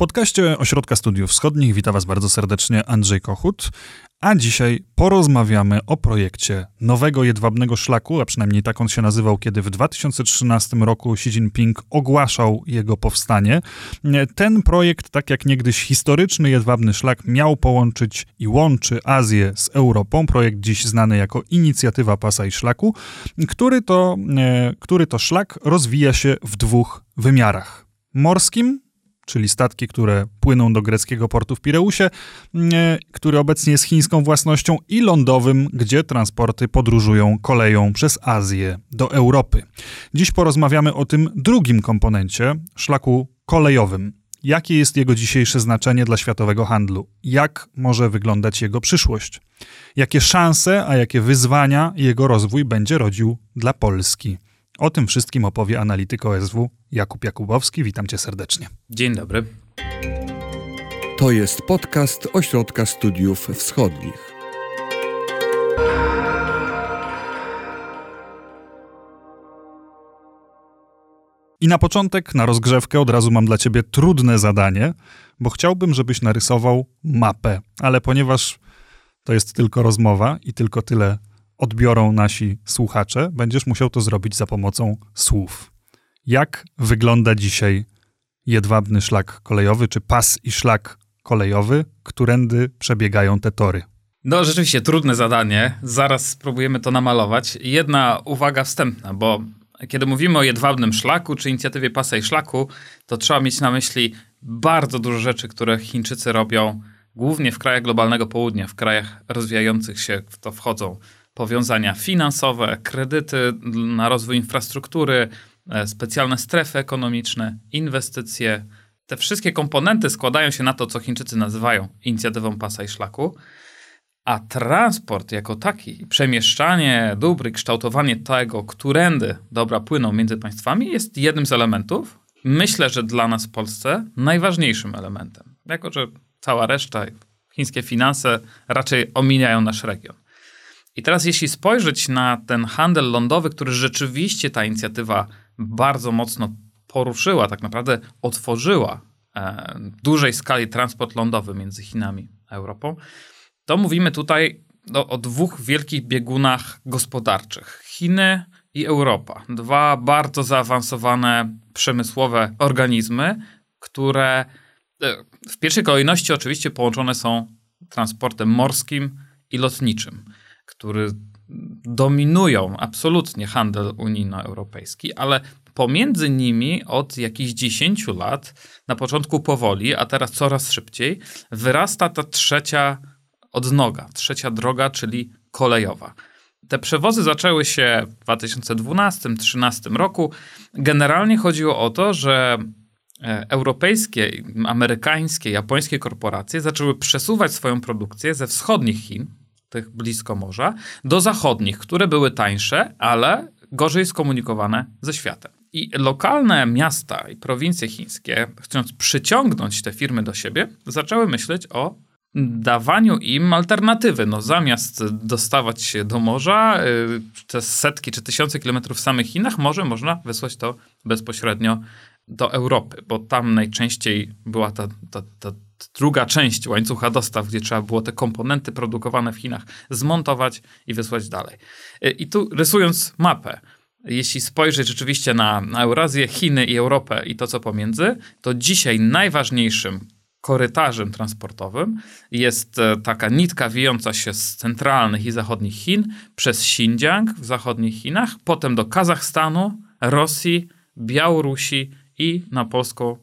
podcaście Ośrodka Studiów Wschodnich witam Was bardzo serdecznie Andrzej Kochut, a dzisiaj porozmawiamy o projekcie nowego jedwabnego szlaku, a przynajmniej tak on się nazywał, kiedy w 2013 roku Xi Jinping ogłaszał jego powstanie. Ten projekt, tak jak niegdyś historyczny jedwabny szlak, miał połączyć i łączy Azję z Europą. Projekt dziś znany jako Inicjatywa Pasa i Szlaku, który to, e, który to szlak rozwija się w dwóch wymiarach. Morskim, czyli statki, które płyną do greckiego portu w Pireusie, który obecnie jest chińską własnością, i lądowym, gdzie transporty podróżują koleją przez Azję do Europy. Dziś porozmawiamy o tym drugim komponencie, szlaku kolejowym. Jakie jest jego dzisiejsze znaczenie dla światowego handlu? Jak może wyglądać jego przyszłość? Jakie szanse, a jakie wyzwania jego rozwój będzie rodził dla Polski? O tym wszystkim opowie analityk OSW Jakub Jakubowski. Witam cię serdecznie. Dzień dobry. To jest podcast Ośrodka Studiów Wschodnich. I na początek, na rozgrzewkę, od razu mam dla ciebie trudne zadanie, bo chciałbym, żebyś narysował mapę, ale ponieważ to jest tylko rozmowa i tylko tyle odbiorą nasi słuchacze, będziesz musiał to zrobić za pomocą słów. Jak wygląda dzisiaj jedwabny szlak kolejowy, czy pas i szlak kolejowy, którędy przebiegają te tory? No, rzeczywiście trudne zadanie. Zaraz spróbujemy to namalować. Jedna uwaga wstępna, bo kiedy mówimy o jedwabnym szlaku, czy inicjatywie pasa i szlaku, to trzeba mieć na myśli bardzo dużo rzeczy, które Chińczycy robią, głównie w krajach globalnego południa, w krajach rozwijających się, w to wchodzą powiązania finansowe, kredyty na rozwój infrastruktury, specjalne strefy ekonomiczne, inwestycje. Te wszystkie komponenty składają się na to, co Chińczycy nazywają inicjatywą pasa i szlaku. A transport jako taki, przemieszczanie dóbr i kształtowanie tego, którędy dobra płyną między państwami, jest jednym z elementów. Myślę, że dla nas w Polsce najważniejszym elementem. Jako, że cała reszta, chińskie finanse raczej omijają nasz region. I teraz, jeśli spojrzeć na ten handel lądowy, który rzeczywiście ta inicjatywa bardzo mocno poruszyła, tak naprawdę otworzyła e, w dużej skali transport lądowy między Chinami a Europą, to mówimy tutaj o, o dwóch wielkich biegunach gospodarczych: Chiny i Europa. Dwa bardzo zaawansowane przemysłowe organizmy, które e, w pierwszej kolejności oczywiście połączone są transportem morskim i lotniczym który dominują absolutnie handel unijno-europejski, ale pomiędzy nimi od jakichś 10 lat, na początku powoli, a teraz coraz szybciej, wyrasta ta trzecia odnoga, trzecia droga, czyli kolejowa. Te przewozy zaczęły się w 2012-2013 roku. Generalnie chodziło o to, że e, europejskie, amerykańskie, japońskie korporacje zaczęły przesuwać swoją produkcję ze wschodnich Chin, tych blisko morza, do zachodnich, które były tańsze, ale gorzej skomunikowane ze światem. I lokalne miasta i prowincje chińskie, chcąc przyciągnąć te firmy do siebie, zaczęły myśleć o dawaniu im alternatywy. No, zamiast dostawać się do morza, y, te setki czy tysiące kilometrów w samych Chinach, może można wysłać to bezpośrednio do Europy, bo tam najczęściej była ta, ta, ta druga część łańcucha dostaw, gdzie trzeba było te komponenty produkowane w Chinach zmontować i wysłać dalej. I tu rysując mapę, jeśli spojrzeć rzeczywiście na, na Eurazję, Chiny i Europę i to, co pomiędzy, to dzisiaj najważniejszym korytarzem transportowym jest e, taka nitka wijąca się z centralnych i zachodnich Chin przez Xinjiang w zachodnich Chinach, potem do Kazachstanu, Rosji, Białorusi i na polską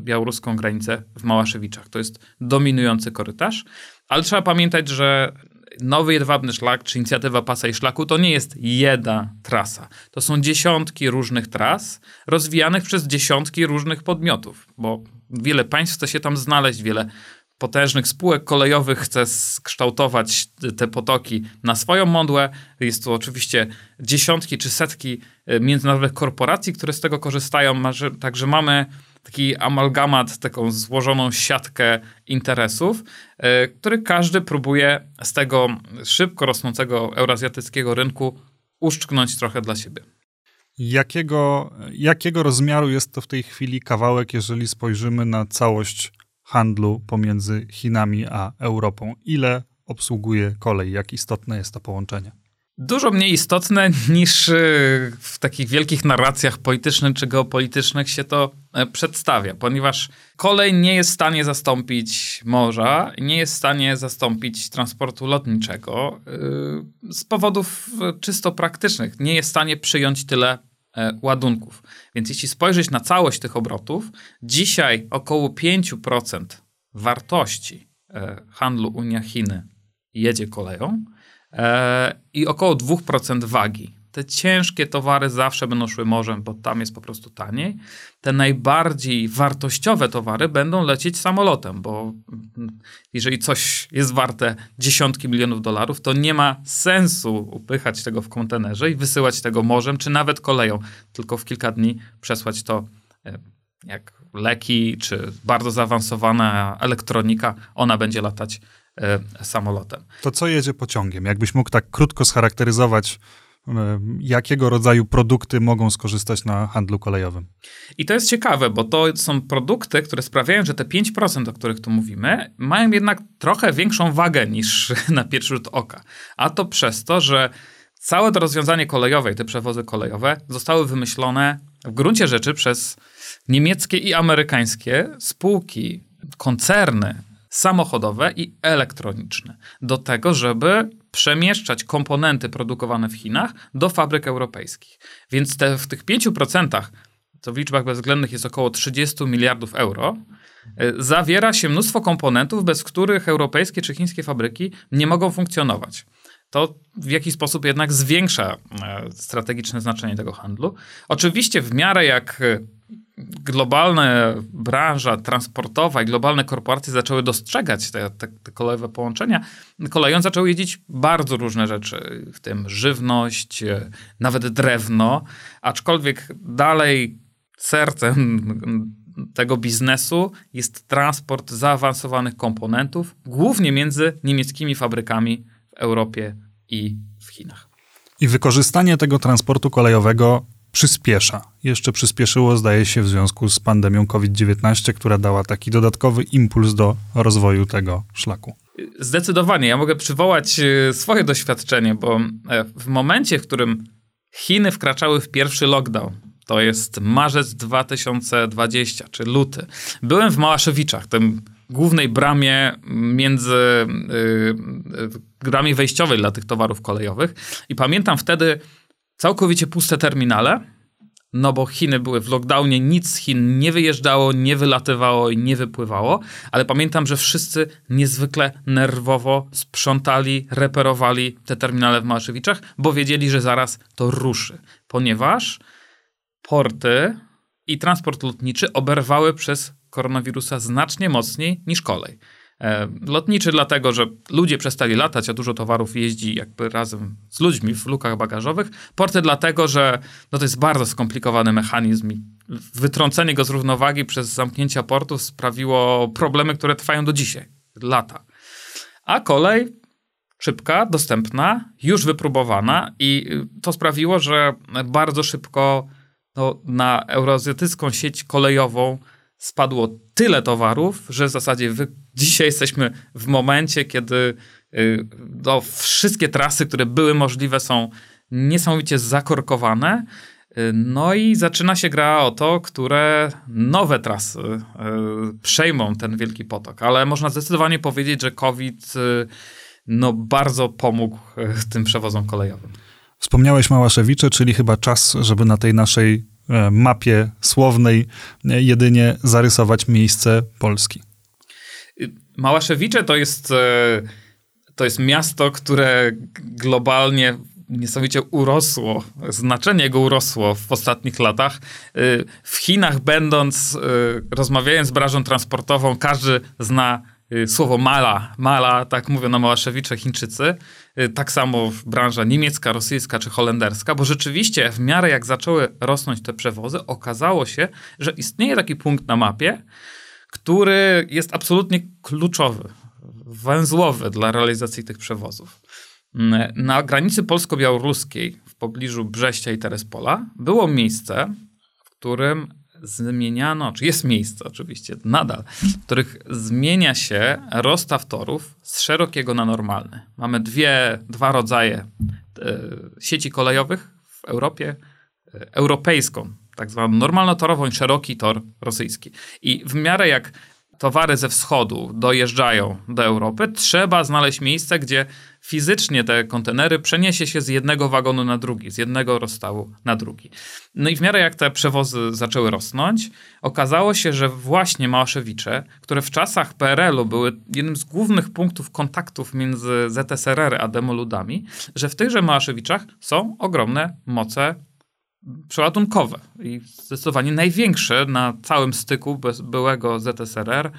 białoruską granicę w Małaszewiczach. To jest dominujący korytarz, ale trzeba pamiętać, że nowy jedwabny szlak, czy inicjatywa pasa i szlaku, to nie jest jedna trasa. To są dziesiątki różnych tras, rozwijanych przez dziesiątki różnych podmiotów, bo wiele państw chce się tam znaleźć, wiele potężnych spółek kolejowych chce skształtować te potoki na swoją modłę. Jest tu oczywiście dziesiątki czy setki y, międzynarodowych korporacji, które z tego korzystają. Także mamy taki amalgamat, taką złożoną siatkę interesów, e, który każdy próbuje z tego szybko rosnącego eurazjatyckiego rynku uszczknąć trochę dla siebie. Jakiego, jakiego rozmiaru jest to w tej chwili kawałek, jeżeli spojrzymy na całość handlu pomiędzy Chinami a Europą? Ile obsługuje kolej? Jak istotne jest to połączenie? Dużo mniej istotne niż y, w takich wielkich narracjach politycznych czy geopolitycznych się to e, przedstawia, ponieważ kolej nie jest w stanie zastąpić morza, nie jest w stanie zastąpić transportu lotniczego y, z powodów e, czysto praktycznych. Nie jest w stanie przyjąć tyle e, ładunków. Więc jeśli spojrzeć na całość tych obrotów, dzisiaj około 5% wartości handlu Unia-Chiny jedzie koleją i około 2% wagi. Te ciężkie towary zawsze będą szły morzem, bo tam jest po prostu taniej. Te najbardziej wartościowe towary będą lecieć samolotem, bo jeżeli coś jest warte dziesiątki milionów dolarów, to nie ma sensu upychać tego w kontenerze i wysyłać tego morzem, czy nawet koleją, tylko w kilka dni przesłać to e, jak leki, czy bardzo zaawansowana elektronika, ona będzie latać E, samolotem. To co jedzie pociągiem? Jakbyś mógł tak krótko scharakteryzować, e, jakiego rodzaju produkty mogą skorzystać na handlu kolejowym? I to jest ciekawe, bo to są produkty, które sprawiają, że te 5%, o których tu mówimy, mają jednak trochę większą wagę niż na pierwszy rzut oka. A to przez to, że całe to rozwiązanie kolejowe i te przewozy kolejowe zostały wymyślone w gruncie rzeczy przez niemieckie i amerykańskie spółki, koncerny samochodowe i elektroniczne do tego, żeby przemieszczać komponenty produkowane w Chinach do fabryk europejskich. Więc te, w tych 5%, to w liczbach bezwzględnych jest około 30 miliardów euro, y, zawiera się mnóstwo komponentów, bez których europejskie czy chińskie fabryki nie mogą funkcjonować. To w jakiś sposób jednak zwiększa e, strategiczne znaczenie tego handlu. Oczywiście w miarę jak globalna branża transportowa i globalne korporacje zaczęły dostrzegać te, te, te kolejowe połączenia, koleją zaczęły jeździć bardzo różne rzeczy, w tym żywność, e, nawet drewno, aczkolwiek dalej sercem tego biznesu jest transport zaawansowanych komponentów, głównie między niemieckimi fabrykami w Europie i w Chinach. I wykorzystanie tego transportu kolejowego przyspiesza. Jeszcze przyspieszyło, zdaje się, w związku z pandemią COVID-19, która dała taki dodatkowy impuls do rozwoju tego szlaku. Zdecydowanie. Ja mogę przywołać e, swoje doświadczenie, bo e, w momencie, w którym Chiny wkraczały w pierwszy lockdown, to jest marzec 2020, czy luty, byłem w Małaszewiczach, tym głównej bramie między yy, bramie wejściowej dla tych towarów kolejowych i pamiętam wtedy całkowicie puste terminale, no bo Chiny były w lockdownie, nic z Chin nie wyjeżdżało, nie wylatywało i nie wypływało, ale pamiętam, że wszyscy niezwykle nerwowo sprzątali, reperowali te terminale w Małaszewiczach, bo wiedzieli, że zaraz to ruszy, ponieważ porty i transport lotniczy oberwały przez koronawirusa znacznie mocniej niż kolej. E, lotniczy dlatego, że ludzie przestali latać, a dużo towarów jeździ jakby razem z ludźmi w lukach bagażowych. Porty dlatego, że no to jest bardzo skomplikowany mechanizm i wytrącenie go z równowagi przez zamknięcia portów sprawiło problemy, które trwają do dzisiaj, lata. A kolej szybka, dostępna, już wypróbowana i to sprawiło, że bardzo szybko no, na euroazjatycką sieć kolejową spadło tyle towarów, że w zasadzie wy, dzisiaj jesteśmy w momencie, kiedy y, no, wszystkie trasy, które były możliwe, są niesamowicie zakorkowane. Y, no i zaczyna się gra o to, które nowe trasy y, przejmą ten wielki potok. Ale można zdecydowanie powiedzieć, że COVID no, bardzo pomógł tym przewozom kolejowym. Wspomniałeś Małaszewicze, czyli chyba czas, żeby na tej naszej E, mapie słownej e, jedynie zarysować miejsce Polski. Małaszewicze to jest, e, to jest miasto, które globalnie niesamowicie urosło, znaczenie jego urosło w ostatnich latach. W Chinach będąc, rozmawiając z branżą transportową, każdy zna słowo mala, mala, tak mówią na Małaszewicze Chińczycy, tak samo branża niemiecka, rosyjska czy holenderska, bo rzeczywiście w miarę jak zaczęły rosnąć te przewozy, okazało się, że istnieje taki punkt na mapie, który jest absolutnie kluczowy, węzłowy dla realizacji tych przewozów. Na granicy polsko-białoruskiej, w pobliżu Brześcia i Terespola, było miejsce, w którym zmieniano, czy jest miejsce oczywiście nadal, w których zmienia się rozstaw torów z szerokiego na normalny. Mamy dwie, dwa rodzaje e, sieci kolejowych w Europie. E, europejską, tak zwaną normalnotorową szeroki tor rosyjski. I w miarę jak towary ze wschodu dojeżdżają do Europy, trzeba znaleźć miejsce, gdzie fizycznie te kontenery przeniesie się z jednego wagonu na drugi, z jednego rozstawu na drugi. No i w miarę jak te przewozy zaczęły rosnąć, okazało się, że właśnie Małaszewicze, które w czasach PRL-u były jednym z głównych punktów kontaktów między ZSRR a demoludami, że w tychże Małaszewiczach są ogromne moce przeładunkowe i zdecydowanie największe na całym styku byłego ZSRR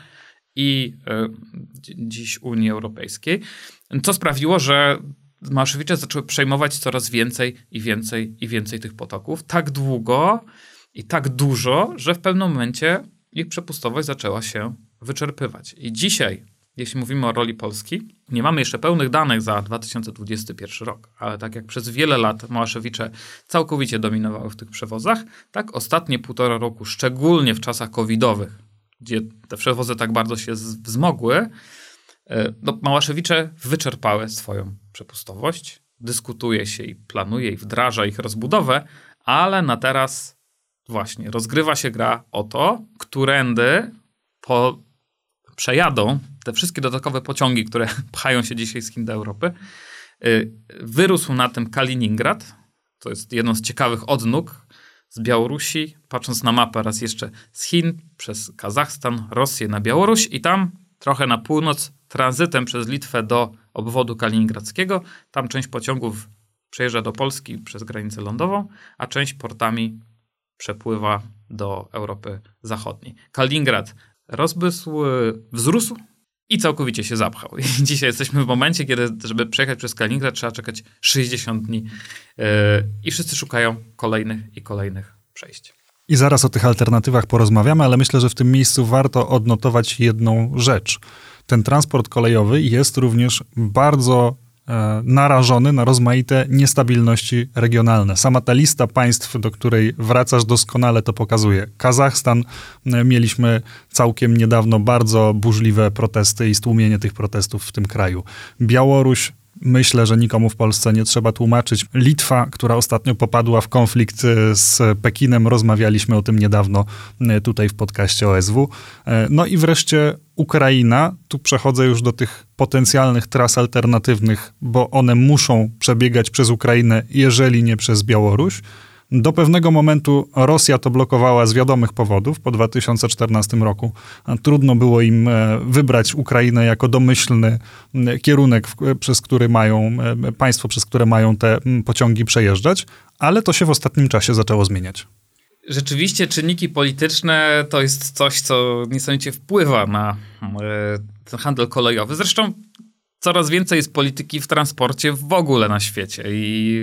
i y, dziś Unii Europejskiej, co sprawiło, że Maszewicze zaczęły przejmować coraz więcej i więcej i więcej tych potoków. Tak długo i tak dużo, że w pewnym momencie ich przepustowość zaczęła się wyczerpywać. I dzisiaj jeśli mówimy o roli Polski. Nie mamy jeszcze pełnych danych za 2021 rok, ale tak jak przez wiele lat Małaszewicze całkowicie dominowały w tych przewozach, tak ostatnie półtora roku, szczególnie w czasach covidowych, gdzie te przewozy tak bardzo się wzmogły, e, no, Małaszewicze wyczerpały swoją przepustowość. Dyskutuje się i planuje i wdraża ich rozbudowę, ale na teraz właśnie rozgrywa się gra o to, którędy po przejadą te wszystkie dodatkowe pociągi, które pchają się dzisiaj z Chin do Europy. Y, wyrósł na tym Kaliningrad. To jest jedno z ciekawych odnóg z Białorusi. Patrząc na mapę raz jeszcze z Chin, przez Kazachstan, Rosję na Białoruś i tam trochę na północ tranzytem przez Litwę do obwodu kaliningradzkiego. Tam część pociągów przejeżdża do Polski przez granicę lądową, a część portami przepływa do Europy Zachodniej. Kaliningrad rozbysł, wzrósł i całkowicie się zapchał. I dzisiaj jesteśmy w momencie, kiedy, żeby przejechać przez Kaliningrad, trzeba czekać 60 dni yy, i wszyscy szukają kolejnych i kolejnych przejść. I zaraz o tych alternatywach porozmawiamy, ale myślę, że w tym miejscu warto odnotować jedną rzecz. Ten transport kolejowy jest również bardzo E, narażony na rozmaite niestabilności regionalne. Sama ta lista państw, do której wracasz doskonale to pokazuje. Kazachstan, e, mieliśmy całkiem niedawno bardzo burzliwe protesty i stłumienie tych protestów w tym kraju. Białoruś, Myślę, że nikomu w Polsce nie trzeba tłumaczyć. Litwa, która ostatnio popadła w konflikt e, z Pekinem, rozmawialiśmy o tym niedawno e, tutaj w podcaście OSW. E, no i wreszcie Ukraina. Tu przechodzę już do tych potencjalnych tras alternatywnych, bo one muszą przebiegać przez Ukrainę, jeżeli nie przez Białoruś. Do pewnego momentu Rosja to blokowała z wiadomych powodów po 2014 roku. Trudno było im e, wybrać Ukrainę jako domyślny kierunek, przez który mają, e, państwo, przez które mają te pociągi przejeżdżać, ale to się w ostatnim czasie zaczęło zmieniać. Rzeczywiście czynniki polityczne to jest coś, co niesamowicie wpływa na ten handel kolejowy. Zresztą coraz więcej jest polityki w transporcie w ogóle na świecie i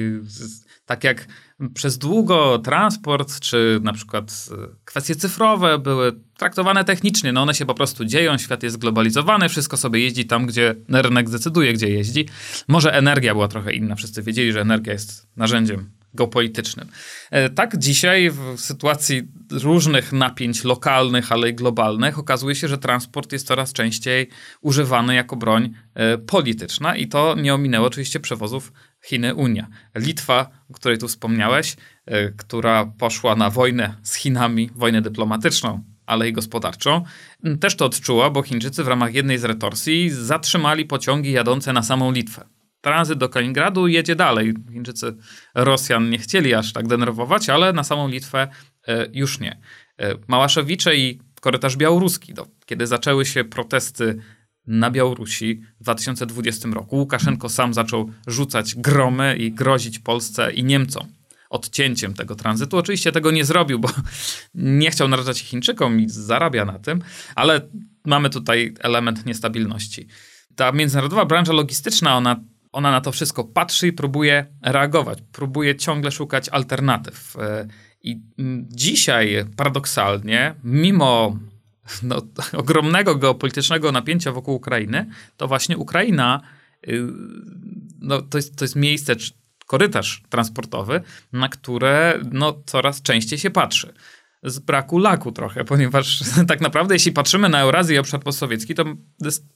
tak jak przez długo transport, czy na przykład e, kwestie cyfrowe były traktowane technicznie. No one się po prostu dzieją, świat jest zglobalizowany, wszystko sobie jeździ tam, gdzie rynek decyduje, gdzie jeździ. Może energia była trochę inna, wszyscy wiedzieli, że energia jest narzędziem geopolitycznym. E, tak dzisiaj w sytuacji różnych napięć lokalnych, ale i globalnych okazuje się, że transport jest coraz częściej używany jako broń e, polityczna i to nie ominęło oczywiście przewozów Chiny-Unia. Litwa, o której tu wspomniałeś, e, która poszła na wojnę z Chinami, wojnę dyplomatyczną, ale i gospodarczą, też to odczuła, bo Chińczycy w ramach jednej z retorsji zatrzymali pociągi jadące na samą Litwę. Tranzyt do Kaliningradu jedzie dalej. Chińczycy Rosjan nie chcieli aż tak denerwować, ale na samą Litwę e, już nie. E, Małaszewicze i korytarz białoruski, do, kiedy zaczęły się protesty na Białorusi w 2020 roku. Łukaszenko sam zaczął rzucać gromy i grozić Polsce i Niemcom odcięciem tego tranzytu. Oczywiście tego nie zrobił, bo nie chciał narażać Chińczykom i zarabia na tym, ale mamy tutaj element niestabilności. Ta międzynarodowa branża logistyczna, ona, ona na to wszystko patrzy i próbuje reagować, próbuje ciągle szukać alternatyw. E, I dzisiaj paradoksalnie, mimo no, ogromnego geopolitycznego napięcia wokół Ukrainy, to właśnie Ukraina y, no, to, jest, to jest miejsce, korytarz transportowy, na które no, coraz częściej się patrzy. z braku laku trochę, ponieważ tak naprawdę jeśli patrzymy na Eurazję i obszar postsowiecki, to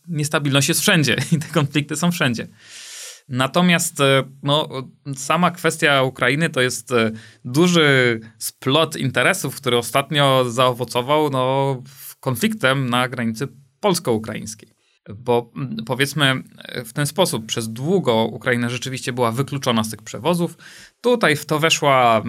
niestabilność jest wszędzie i te konflikty są wszędzie. Natomiast e, no, sama kwestia Ukrainy to jest e, duży splot interesów, który ostatnio zaowocował no, konfliktem na granicy polsko-ukraińskiej. Bo powiedzmy w ten sposób, przez długo Ukraina rzeczywiście była wykluczona z tych przewozów. Tutaj w to weszła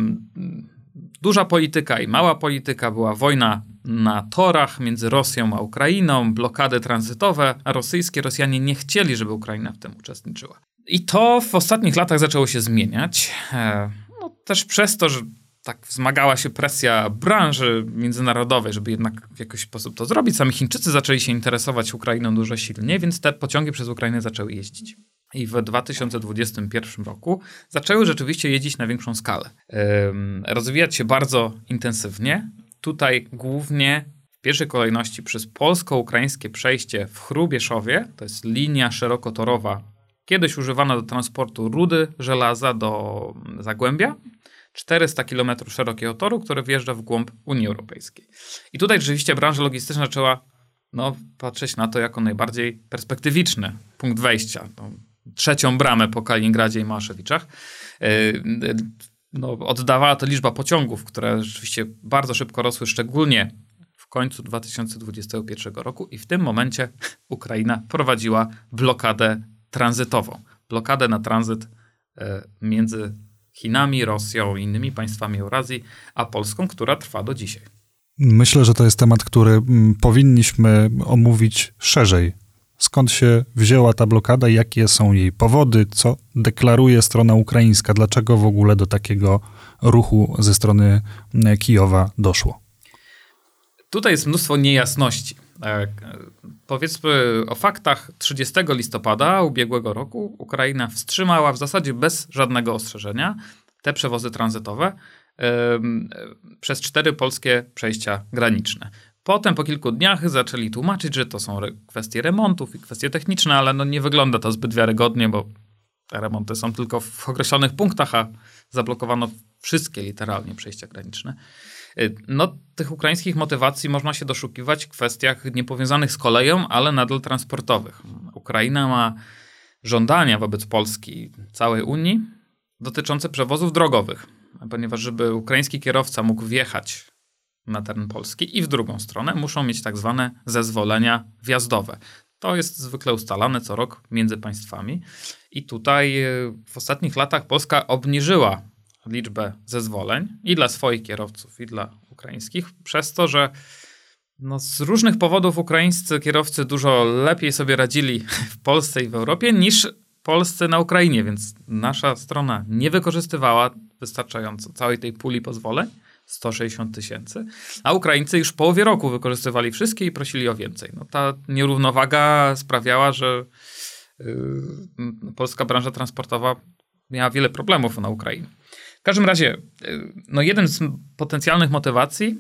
duża polityka i mała polityka, była wojna na torach między Rosją a Ukrainą, blokady tranzytowe, rosyjskie Rosjanie nie chcieli, żeby Ukraina w tym uczestniczyła. I to w ostatnich latach zaczęło się zmieniać. E, no, też przez to, że tak wzmagała się presja branży międzynarodowej, żeby jednak w jakiś sposób to zrobić. Sami Chińczycy zaczęli się interesować Ukrainą dużo silniej, więc te pociągi przez Ukrainę zaczęły jeździć. I w 2021 roku zaczęły rzeczywiście jeździć na większą skalę. rozwijać się bardzo intensywnie. Tutaj głównie w pierwszej kolejności przez polsko-ukraińskie przejście w Chrubieszowie, to jest linia szerokotorowa, kiedyś używana do transportu rudy żelaza do Zagłębia, 400 km szerokiego toru, który wjeżdża w głąb Unii Europejskiej. I tutaj rzeczywiście branża logistyczna zaczęła no, patrzeć na to jako najbardziej perspektywiczny punkt wejścia. No, trzecią bramę po Kaliningradzie i Małaszewiczach. E, no, oddawała to liczba pociągów, które rzeczywiście bardzo szybko rosły, szczególnie w końcu 2021 roku i w tym momencie Ukraina prowadziła blokadę tranzytową. Blokadę na tranzyt e, między Chinami, Rosją i innymi państwami Eurazji, a Polską, która trwa do dzisiaj. Myślę, że to jest temat, który mm, powinniśmy omówić szerzej. Skąd się wzięła ta blokada, jakie są jej powody, co deklaruje strona ukraińska, dlaczego w ogóle do takiego ruchu ze strony Kijowa doszło? Tutaj jest mnóstwo niejasności. E, powiedzmy o faktach. 30 listopada ubiegłego roku Ukraina wstrzymała w zasadzie bez żadnego ostrzeżenia te przewozy tranzytowe przez cztery polskie przejścia graniczne. Potem po kilku dniach zaczęli tłumaczyć, że to są kwestie remontów i kwestie techniczne, ale no nie wygląda to zbyt wiarygodnie, bo te remonty są tylko w określonych punktach, a zablokowano wszystkie literalnie przejścia graniczne. Y, no, tych ukraińskich motywacji można się doszukiwać w kwestiach niepowiązanych z koleją, ale nadal transportowych. Ukraina ma żądania wobec Polski, całej Unii, dotyczące przewozów drogowych, ponieważ żeby ukraiński kierowca mógł wjechać na teren Polski i w drugą stronę muszą mieć tak zwane zezwolenia wjazdowe. To jest zwykle ustalane co rok między państwami. I tutaj y, w ostatnich latach Polska obniżyła liczbę zezwoleń i dla swoich kierowców, i dla ukraińskich, przez to, że no, z różnych powodów ukraińscy kierowcy dużo lepiej sobie radzili w Polsce i w Europie niż polscy na Ukrainie, więc nasza strona nie wykorzystywała wystarczająco całej tej puli pozwoleń. 160 tysięcy, a Ukraińcy już w połowie roku wykorzystywali wszystkie i prosili o więcej. No, ta nierównowaga sprawiała, że yy, polska branża transportowa miała wiele problemów na Ukrainie każdym razie, y, no jeden z potencjalnych motywacji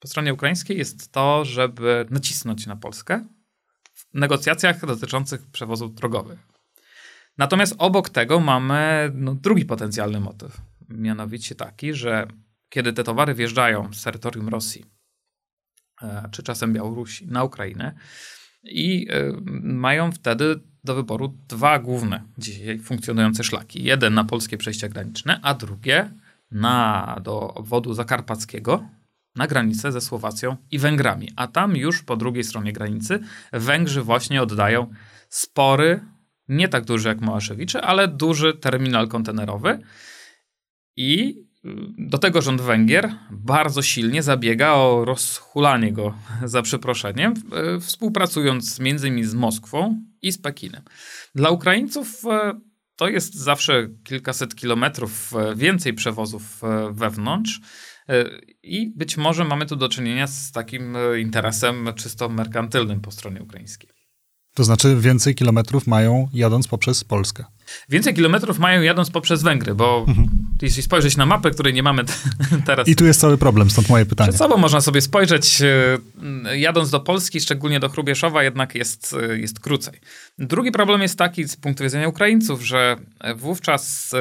po stronie ukraińskiej jest to, żeby nacisnąć na Polskę w negocjacjach dotyczących przewozów drogowych. Natomiast obok tego mamy no, drugi potencjalny motyw. Mianowicie taki, że kiedy te towary wjeżdżają z terytorium Rosji, e, czy czasem Białorusi, na Ukrainę i e, mają wtedy do wyboru dwa główne dzisiaj funkcjonujące szlaki. Jeden na polskie przejścia graniczne, a drugie na, do obwodu zakarpackiego na granicę ze Słowacją i Węgrami. A tam już po drugiej stronie granicy Węgrzy właśnie oddają spory, nie tak duży jak Małaszewicze, ale duży terminal kontenerowy i do tego rząd Węgier bardzo silnie zabiega o rozhulanie go, za przeproszeniem, e, współpracując między innymi z Moskwą i z Pekinem. Dla Ukraińców e, to jest zawsze kilkaset kilometrów e, więcej przewozów wewnątrz. I być może mamy tu do czynienia z takim interesem czysto merkantylnym po stronie ukraińskiej. To znaczy więcej kilometrów mają jadąc poprzez Polskę. Więcej kilometrów mają jadąc poprzez Węgry, bo mhm. jeśli spojrzeć na mapę, której nie mamy teraz. I tu jest cały problem, stąd moje pytanie. Przed sobą można sobie spojrzeć, e, jadąc do Polski, szczególnie do Chrubieszowa, jednak jest, e, jest krócej. Drugi problem jest taki z punktu widzenia Ukraińców, że wówczas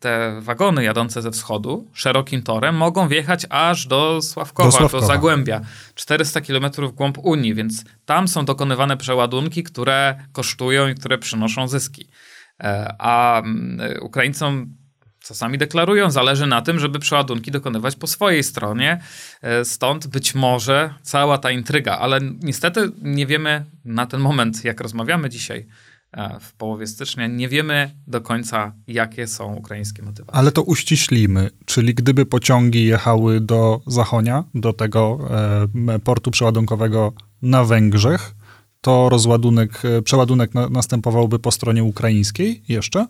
te wagony jadące ze wschodu szerokim torem mogą wjechać aż do Sławkowa, do, Sławkowa. do Zagłębia. 400 kilometrów w głąb Unii, więc tam są dokonywane przeładunki, które kosztują i które przynoszą zyski. E, a mm, Ukraińcom czasami deklarują, zależy na tym, żeby przeładunki dokonywać po swojej stronie. E, stąd być może cała ta intryga, ale niestety nie wiemy na ten moment, jak rozmawiamy dzisiaj e, w połowie stycznia, nie wiemy do końca, jakie są ukraińskie motywacje. Ale to uściślimy, czyli gdyby pociągi jechały do Zachonia, do tego e, portu przeładunkowego na Węgrzech, to rozładunek, e, przeładunek na, następowałby po stronie ukraińskiej jeszcze?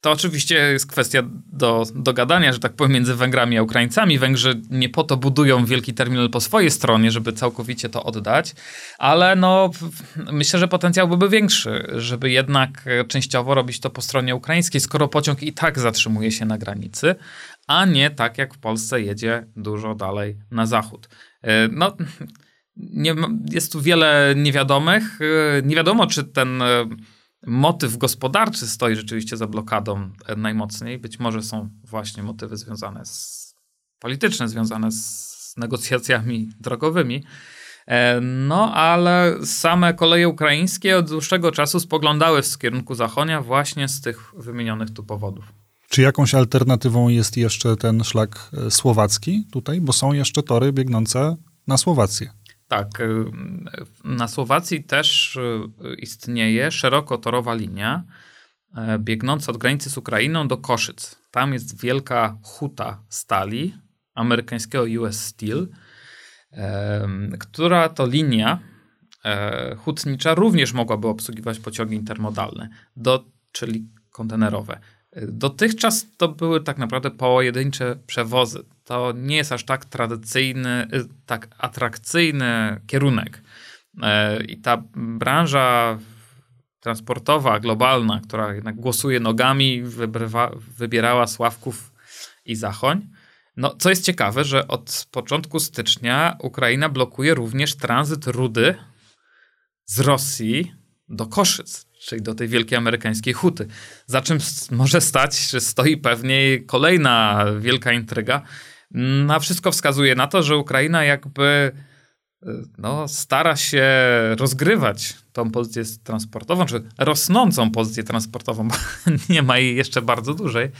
To oczywiście jest kwestia do dogadania, że tak powiem, między Węgrami a Ukraińcami. Węgrzy nie po to budują wielki terminal po swojej stronie, żeby całkowicie to oddać, ale no, myślę, że potencjał byłby większy, żeby jednak e, częściowo robić to po stronie ukraińskiej, skoro pociąg i tak zatrzymuje się na granicy, a nie tak jak w Polsce jedzie dużo dalej na zachód. E, no, nie, jest tu wiele niewiadomych. E, nie wiadomo, czy ten motyw gospodarczy stoi rzeczywiście za blokadą e, najmocniej. Być może są właśnie motywy związane z polityczne, związane z negocjacjami drogowymi. E, no, ale same koleje ukraińskie od dłuższego czasu spoglądały w kierunku zachonia właśnie z tych wymienionych tu powodów. Czy jakąś alternatywą jest jeszcze ten szlak e, słowacki tutaj? Bo są jeszcze tory biegnące na Słowację. Tak, y, na Słowacji też y, istnieje szerokotorowa linia e, biegnąca od granicy z Ukrainą do Koszyc. Tam jest wielka huta stali amerykańskiego US Steel, która to linia e, hutnicza również mogłaby obsługiwać pociągi intermodalne, do, czyli kontenerowe. Dotychczas to były tak naprawdę pojedyncze przewozy. To nie jest aż tak tradycyjny, y, tak atrakcyjny kierunek. E, I ta branża transportowa, globalna, która jednak głosuje nogami, wybrywa, wybierała Sławków i Zachoń. No, co jest ciekawe, że od początku stycznia Ukraina blokuje również tranzyt rudy z Rosji do Koszyc czyli do tej wielkiej amerykańskiej huty. Za czym może stać, że stoi pewnie kolejna wielka intryga. Na wszystko wskazuje na to, że Ukraina jakby y, no, stara się rozgrywać tą pozycję transportową, czy rosnącą pozycję transportową, bo nie ma jej jeszcze bardzo dużej,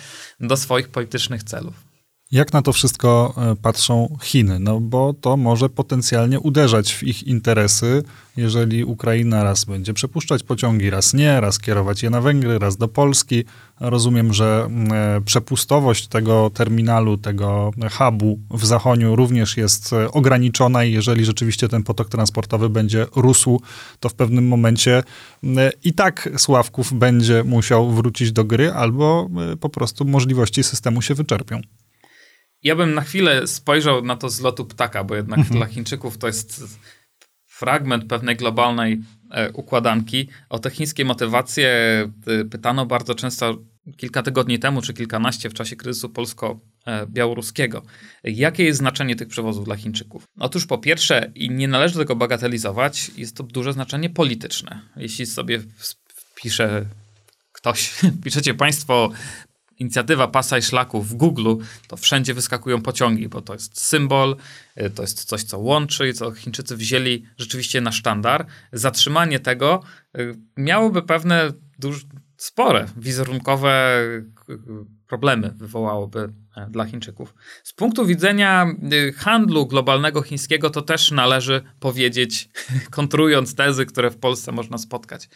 do swoich politycznych celów. Jak na to wszystko e, patrzą Chiny? No bo to może potencjalnie uderzać w ich interesy, jeżeli Ukraina raz będzie przepuszczać pociągi, raz nie, raz kierować je na Węgry, raz do Polski. Rozumiem, że e, przepustowość tego terminalu, tego hubu w Zachoniu również jest e, ograniczona i jeżeli rzeczywiście ten potok transportowy będzie rósł, to w pewnym momencie i tak Sławków będzie musiał wrócić do gry albo po prostu możliwości systemu się wyczerpią. Ja bym na chwilę spojrzał na to z lotu ptaka, bo jednak mhm. dla Chińczyków to jest fragment pewnej globalnej e, układanki. O te chińskie motywacje e, pytano bardzo często kilka tygodni temu, czy kilkanaście w czasie kryzysu polsko-białoruskiego. Jakie jest znaczenie tych przewozów dla Chińczyków? Otóż po pierwsze, i nie należy tego bagatelizować, jest to duże znaczenie polityczne. Jeśli sobie wpisze ktoś, piszecie Państwo inicjatywa pasa i szlaku w Google, to wszędzie wyskakują pociągi, bo to jest symbol, y, to jest coś, co łączy i co Chińczycy wzięli rzeczywiście na sztandar. Zatrzymanie tego y, miałoby pewne duż, spore wizerunkowe y, problemy wywołałoby e, dla Chińczyków. Z punktu widzenia handlu globalnego chińskiego to też należy powiedzieć, kontrując tezy, które w Polsce można spotkać.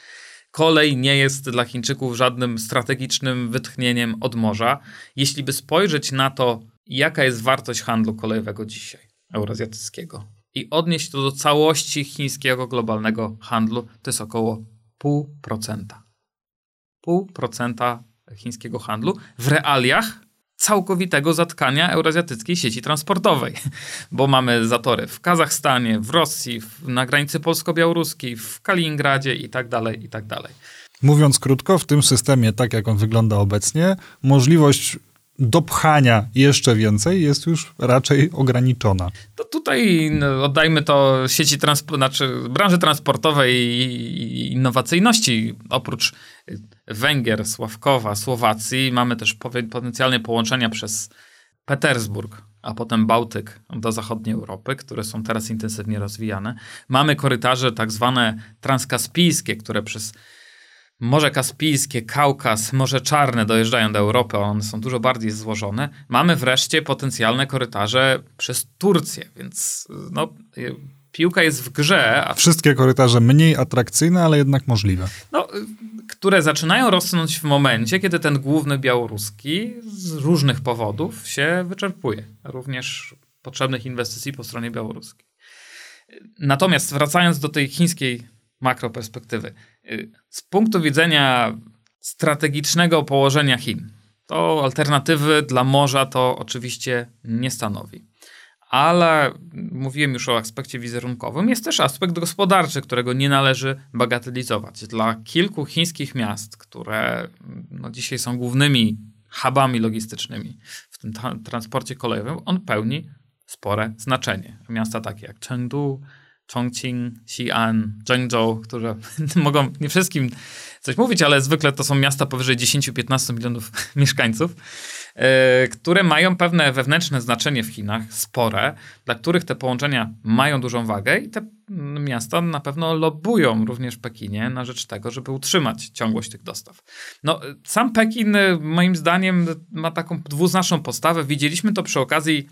Kolej nie jest dla Chińczyków żadnym strategicznym wytchnieniem od morza. Jeśli by spojrzeć na to, jaka jest wartość handlu kolejowego dzisiaj, eurazjatyckiego, i odnieść to do całości chińskiego globalnego handlu, to jest około 0,5%. 0,5% chińskiego handlu w realiach całkowitego zatkania eurazjatyckiej sieci transportowej, bo mamy zatory w Kazachstanie, w Rosji, na granicy polsko-białoruskiej, w Kaliningradzie i tak dalej, i tak dalej. Mówiąc krótko, w tym systemie, tak jak on wygląda obecnie, możliwość dopchania jeszcze więcej jest już raczej ograniczona. To tutaj no, oddajmy to sieci transport, znaczy branży transportowej i innowacyjności. Oprócz Węgier, Sławkowa, Słowacji mamy też potencjalne połączenia przez Petersburg, a potem Bałtyk do zachodniej Europy, które są teraz intensywnie rozwijane. Mamy korytarze tak zwane transkaspijskie, które przez Morze Kaspijskie, Kaukaz, Morze Czarne dojeżdżają do Europy, one są dużo bardziej złożone. Mamy wreszcie potencjalne korytarze przez Turcję, więc no, piłka jest w grze. A... Wszystkie korytarze mniej atrakcyjne, ale jednak możliwe. No, które zaczynają rosnąć w momencie, kiedy ten główny białoruski z różnych powodów się wyczerpuje. Również potrzebnych inwestycji po stronie białoruskiej. Natomiast wracając do tej chińskiej makroperspektywy. Z punktu widzenia strategicznego położenia Chin, to alternatywy dla morza to oczywiście nie stanowi. Ale mówiłem już o aspekcie wizerunkowym, jest też aspekt gospodarczy, którego nie należy bagatelizować. Dla kilku chińskich miast, które no, dzisiaj są głównymi hubami logistycznymi w tym transporcie kolejowym, on pełni spore znaczenie. Miasta takie jak Chengdu, Chongqing, Xi'an, Zhengzhou, które mogą nie wszystkim coś mówić, ale zwykle to są miasta powyżej 10-15 milionów mieszkańców, yy, które mają pewne wewnętrzne znaczenie w Chinach, spore, dla których te połączenia mają dużą wagę i te miasta na pewno lobują również Pekinie na rzecz tego, żeby utrzymać ciągłość tych dostaw. No, sam Pekin moim zdaniem ma taką dwuznaczną postawę. Widzieliśmy to przy okazji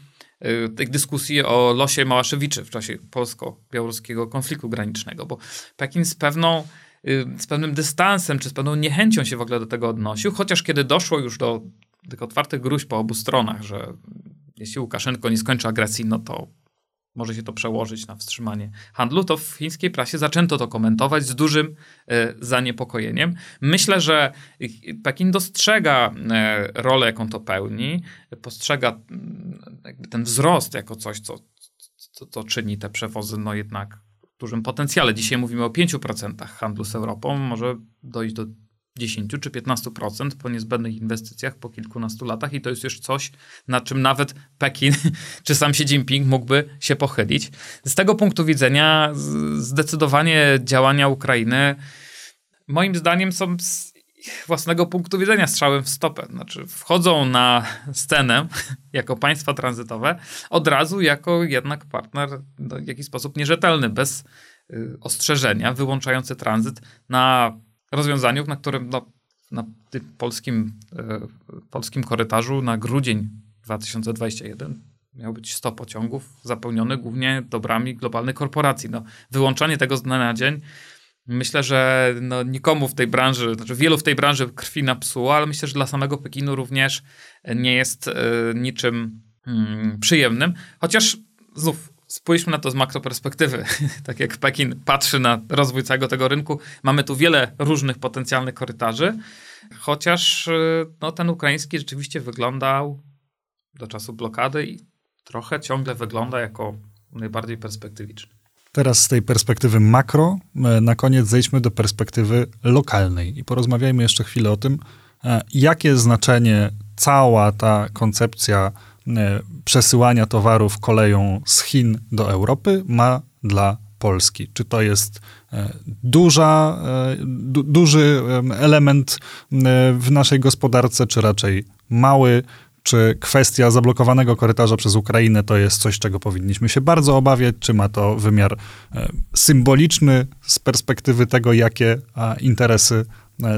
dyskusji o losie Małaszewiczy w czasie polsko-białoruskiego konfliktu granicznego, bo Pekin z pewną y, z pewnym dystansem, czy z pewną niechęcią się w ogóle do tego odnosił, chociaż kiedy doszło już do tych otwartych gruźb po obu stronach, że jeśli Łukaszenko nie skończy agresji, no to może się to przełożyć na wstrzymanie handlu, to w chińskiej prasie zaczęto to komentować z dużym e, zaniepokojeniem. Myślę, że Pekin dostrzega e, rolę, jaką to pełni, postrzega mm, ten wzrost jako coś, co, co, co czyni te przewozy no jednak w dużym potencjale. Dzisiaj mówimy o 5% handlu z Europą, może dojść do 10 czy 15% po niezbędnych inwestycjach po kilkunastu latach i to jest już coś, na czym nawet Pekin czy sam Xi Jinping mógłby się pochylić. Z tego punktu widzenia zdecydowanie działania Ukrainy moim zdaniem są z własnego punktu widzenia strzałem w stopę. Znaczy wchodzą na scenę jako państwa tranzytowe od razu jako jednak partner w jakiś sposób nierzetelny, bez y, ostrzeżenia, wyłączający tranzyt na rozwiązaniu, na którym no, na tym polskim, e, polskim korytarzu na grudzień 2021 miał być 100 pociągów zapełnionych głównie dobrami globalnych korporacji. No, wyłączanie tego z dnia na dzień myślę, że no, nikomu w tej branży, znaczy wielu w tej branży krwi napsuło, ale myślę, że dla samego Pekinu również nie jest e, niczym mm, przyjemnym. Chociaż znów spójrzmy na to z makroperspektywy. tak jak Pekin patrzy na rozwój całego tego rynku, mamy tu wiele różnych potencjalnych korytarzy, chociaż y, no, ten ukraiński rzeczywiście wyglądał do czasu blokady i trochę ciągle wygląda jako najbardziej perspektywiczny. Teraz z tej perspektywy makro, e, na koniec zejdźmy do perspektywy lokalnej i porozmawiajmy jeszcze chwilę o tym, e, jakie znaczenie cała ta koncepcja przesyłania towarów koleją z Chin do Europy ma dla Polski? Czy to jest e, duża, e, du, duży element w naszej gospodarce, czy raczej mały? Czy kwestia zablokowanego korytarza przez Ukrainę to jest coś, czego powinniśmy się bardzo obawiać? Czy ma to wymiar symboliczny z perspektywy tego, jakie interesy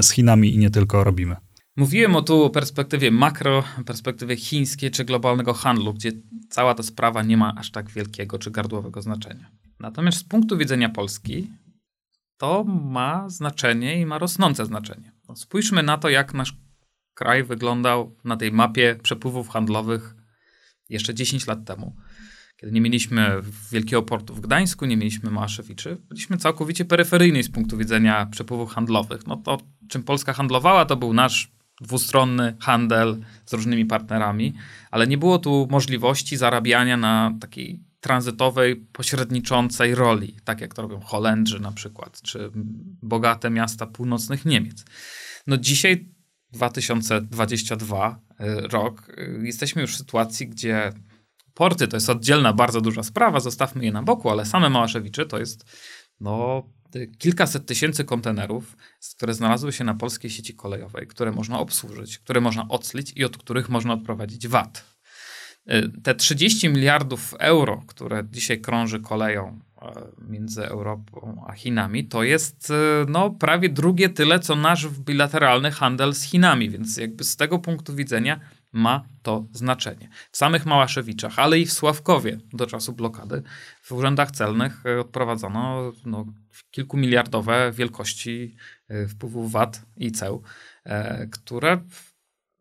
z Chinami i nie tylko robimy? Mówiłem o tu perspektywie makro, perspektywie chińskiej czy globalnego handlu, gdzie cała ta sprawa nie ma aż tak wielkiego czy gardłowego znaczenia. Natomiast z punktu widzenia Polski to ma znaczenie i ma rosnące znaczenie. No, spójrzmy na to, jak nasz kraj wyglądał na tej mapie przepływów handlowych jeszcze 10 lat temu. Kiedy nie mieliśmy wielkiego portu w Gdańsku, nie mieliśmy Małaszewiczy, byliśmy całkowicie peryferyjni z punktu widzenia przepływów handlowych. No to czym Polska handlowała, to był nasz dwustronny handel z różnymi partnerami, ale nie było tu możliwości zarabiania na takiej tranzytowej, pośredniczącej roli, tak jak to robią Holendrzy na przykład, czy bogate miasta północnych Niemiec. No dzisiaj 2022 rok, jesteśmy już w sytuacji, gdzie porty to jest oddzielna, bardzo duża sprawa, zostawmy je na boku, ale same Małaszewicze to jest no, kilkaset tysięcy kontenerów, które znalazły się na polskiej sieci kolejowej, które można obsłużyć, które można oclić i od których można odprowadzić VAT. Y, te 30 miliardów euro, które dzisiaj krąży koleją e, między Europą a Chinami, to jest y, no, prawie drugie tyle, co nasz bilateralny handel z Chinami, więc jakby z tego punktu widzenia ma to znaczenie. W samych Małaszewiczach, ale i w Sławkowie do czasu blokady w urzędach celnych e, odprowadzono no, kilkumiliardowe wielkości e, wpływów VAT i ceł, e, które,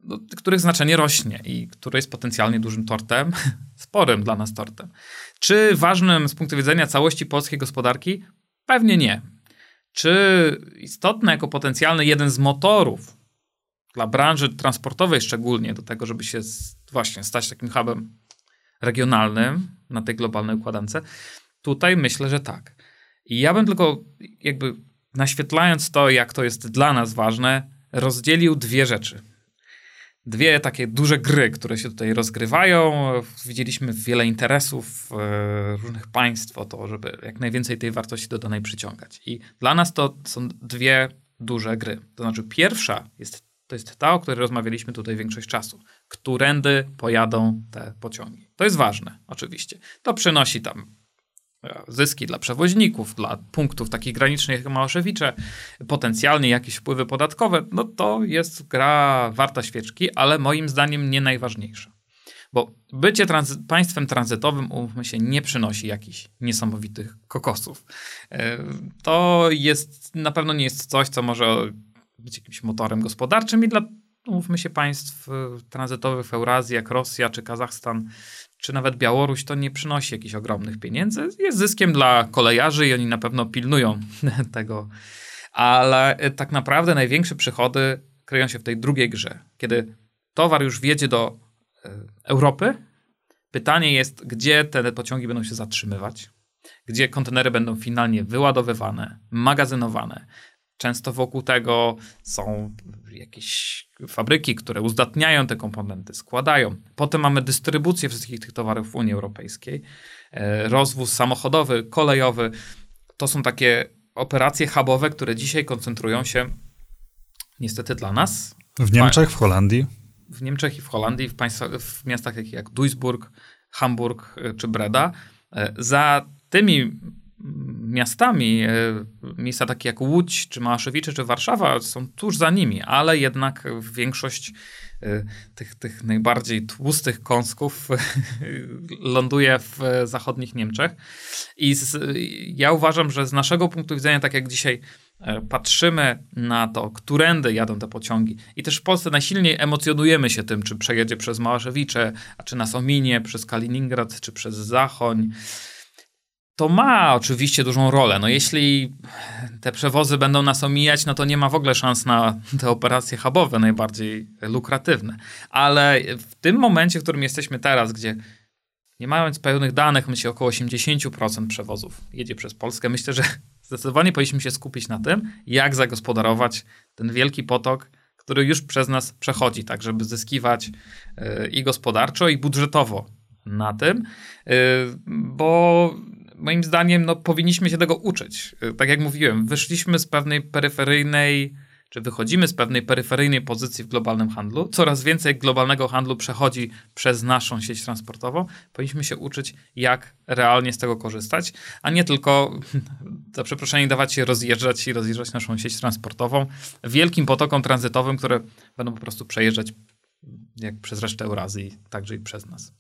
no, których znaczenie rośnie i które jest potencjalnie dużym tortem, sporym dla nas tortem. Czy ważnym z punktu widzenia całości polskiej gospodarki? Pewnie nie. Czy istotne jako potencjalny jeden z motorów dla branży transportowej szczególnie, do tego, żeby się właśnie stać takim hubem regionalnym na tej globalnej układance, tutaj myślę, że tak. I ja bym tylko jakby naświetlając to, jak to jest dla nas ważne, rozdzielił dwie rzeczy. Dwie takie duże gry, które się tutaj rozgrywają. Widzieliśmy wiele interesów e, różnych państw o to, żeby jak najwięcej tej wartości dodanej przyciągać. I dla nas to są dwie duże gry. To znaczy, pierwsza jest to jest ta, o której rozmawialiśmy tutaj większość czasu. Którędy pojadą te pociągi. To jest ważne, oczywiście. To przynosi tam e, zyski dla przewoźników, dla punktów takich granicznych jak Małaszewicze, potencjalnie jakieś wpływy podatkowe, no to jest gra warta świeczki, ale moim zdaniem nie najważniejsza. Bo bycie tranzy państwem tranzytowym, umówmy się, nie przynosi jakichś niesamowitych kokosów. E, to jest, na pewno nie jest coś, co może być jakimś motorem gospodarczym i dla, mówmy się, państw y, tranzytowych w Eurazji, jak Rosja czy Kazachstan, czy nawet Białoruś, to nie przynosi jakichś ogromnych pieniędzy. Jest zyskiem dla kolejarzy i oni na pewno pilnują tego. Ale y, tak naprawdę największe przychody kryją się w tej drugiej grze. Kiedy towar już wjedzie do y, Europy, pytanie jest, gdzie te pociągi będą się zatrzymywać, gdzie kontenery będą finalnie wyładowywane, magazynowane, Często wokół tego są jakieś fabryki, które uzdatniają te komponenty, składają. Potem mamy dystrybucję wszystkich tych towarów w Unii Europejskiej, e, rozwóz samochodowy, kolejowy. To są takie operacje hubowe, które dzisiaj koncentrują się niestety dla nas. W Niemczech, w Holandii. W Niemczech i w Holandii, w, państwach, w miastach takich jak Duisburg, Hamburg e, czy Breda. E, za tymi miastami, e, miejsca takie jak Łódź, czy Małaszewicze, czy Warszawa są tuż za nimi, ale jednak większość e, tych, tych najbardziej tłustych kąsków ląduje w zachodnich Niemczech. I z, ja uważam, że z naszego punktu widzenia, tak jak dzisiaj e, patrzymy na to, którędy jadą te pociągi i też w Polsce najsilniej emocjonujemy się tym, czy przejedzie przez Małaszewicze, a czy nas ominie przez Kaliningrad, czy przez Zachoń, to ma oczywiście dużą rolę. No jeśli te przewozy będą nas omijać, no to nie ma w ogóle szans na te operacje hubowe, najbardziej lukratywne. Ale w tym momencie, w którym jesteśmy teraz, gdzie nie mając pełnych danych, myślę, około 80% przewozów jedzie przez Polskę, myślę, że zdecydowanie powinniśmy się skupić na tym, jak zagospodarować ten wielki potok, który już przez nas przechodzi, tak żeby zyskiwać yy, i gospodarczo, i budżetowo na tym, yy, bo moim zdaniem no, powinniśmy się tego uczyć. Tak jak mówiłem, wyszliśmy z pewnej peryferyjnej, czy wychodzimy z pewnej peryferyjnej pozycji w globalnym handlu. Coraz więcej globalnego handlu przechodzi przez naszą sieć transportową. Powinniśmy się uczyć, jak realnie z tego korzystać, a nie tylko, za przeproszenie, dawać się rozjeżdżać i rozjeżdżać naszą sieć transportową wielkim potokom tranzytowym, które będą po prostu przejeżdżać jak przez resztę Eurazji, także i przez nas.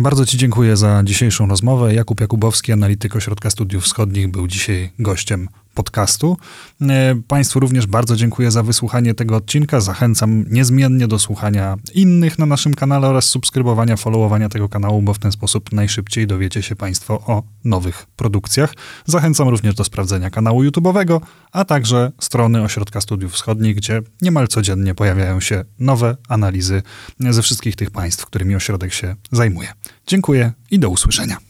Bardzo Ci dziękuję za dzisiejszą rozmowę. Jakub Jakubowski, analityk Ośrodka Studiów Wschodnich, był dzisiaj gościem podcastu. E, państwu również bardzo dziękuję za wysłuchanie tego odcinka. Zachęcam niezmiennie do słuchania innych na naszym kanale oraz subskrybowania, followowania tego kanału, bo w ten sposób najszybciej dowiecie się Państwo o nowych produkcjach. Zachęcam również do sprawdzenia kanału YouTube'owego, a także strony Ośrodka Studiów Wschodnich, gdzie niemal codziennie pojawiają się nowe analizy ze wszystkich tych państw, którymi ośrodek się zajmuje. Dziękuję i do usłyszenia.